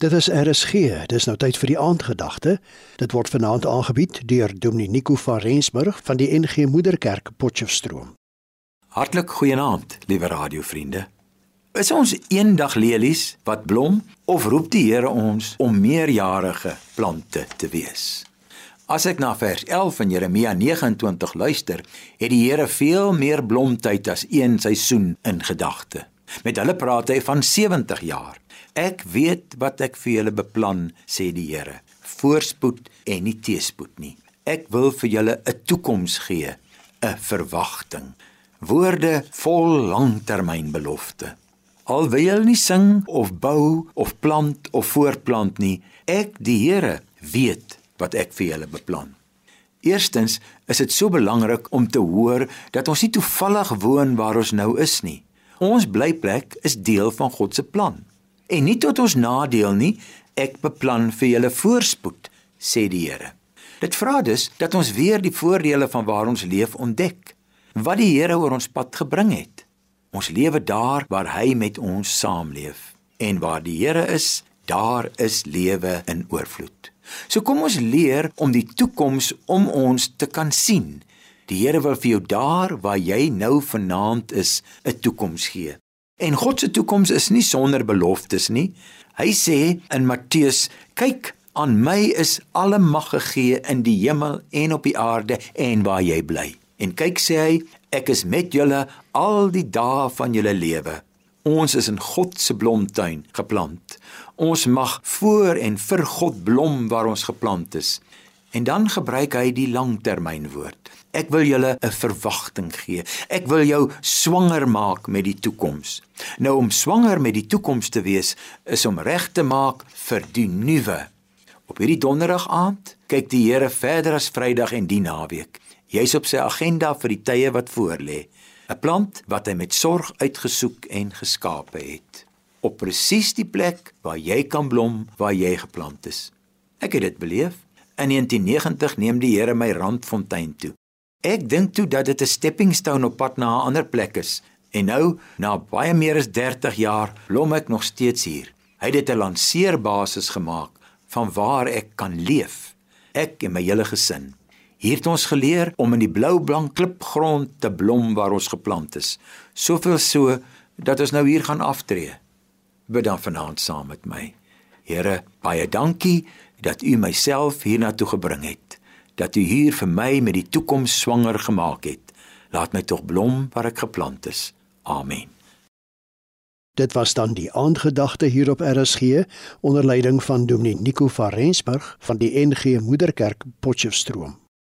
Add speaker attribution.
Speaker 1: Dit is RSG. Dis nou tyd vir die aandgedagte. Dit word vanaand aangebied deur Dominee Nico van Rensburg van die NG Moederkerk Potchefstroom.
Speaker 2: Hartlik goeienaand, liewe radiovriende. Is ons eendag lelies wat blom of roep die Here ons om meerjarige plante te wees? As ek na vers 11 van Jeremia 29 luister, het die Here veel meer blomtyd as een seisoen in gedagte. Met hulle praat hy van 70 jaar. Ek weet wat ek vir julle beplan, sê die Here. Voorspoed en nie teespoed nie. Ek wil vir julle 'n toekoms gee, 'n verwagting. Woorde vol langtermynbelofte. Al wil jy nie sing of bou of plant of voortplant nie, ek die Here weet wat ek vir julle beplan. Eerstens is dit so belangrik om te hoor dat ons nie toevallig woon waar ons nou is nie. Ons blyplek is deel van God se plan en nie tot ons nadeel nie. Ek beplan vir julle voorspoed, sê die Here. Dit vra dus dat ons weer die voordele van waar ons leef ontdek. Wat die Here oor ons pad gebring het. Ons lewe daar waar hy met ons saamleef en waar die Here is, daar is lewe in oorvloed. So kom ons leer om die toekoms om ons te kan sien. Die Here wil vir jou daar waar jy nou vanaand is, 'n toekoms gee. En God se toekoms is nie sonder beloftes nie. Hy sê in Matteus: "Kyk, aan my is alle mag gegee in die hemel en op die aarde en waar jy bly." En kyk sê hy: "Ek is met julle al die dae van julle lewe." Ons is in God se blomtuin geplant. Ons mag voor en vir God blom waar ons geplant is. En dan gebruik hy die langtermynwoord. Ek wil julle 'n verwagting gee. Ek wil jou swanger maak met die toekoms. Nou om swanger met die toekoms te wees is om reg te maak vir die nuwe. Op hierdie donderdag aand kyk die Here verder as Vrydag en die naweek. Jy's op sy agenda vir die tye wat voorlê. 'n Plant wat hy met sorg uitgesoek en geskape het. Op presies die plek waar jy kan blom waar jy geplant is. Ek het dit beleef. In 1990 neem die Here my Randfontein toe. Ek dink toe dat dit 'n stepping stone op pad na 'n ander plek is. En nou, na baie meer as 30 jaar, blom ek nog steeds hier. Hy het dit 'n lanceerbasis gemaak van waar ek kan leef. Ek en my hele gesin. Hier het ons geleer om in die blou-blank klipgrond te blom waar ons geplant is. Soveel so dat ons nou hier gaan aftree. Bid dan vanaand saam met my. Here, baie dankie dat U myself hiernatoe gebring het. Dat U hier vir my met die toekoms swanger gemaak het. Laat my tog blom waar ek geplant is. Amen.
Speaker 1: Dit was dan die aandgedagte hier op RSG onder leiding van Dominee Nico van Rensburg van die NG Moederkerk Potchefstroom.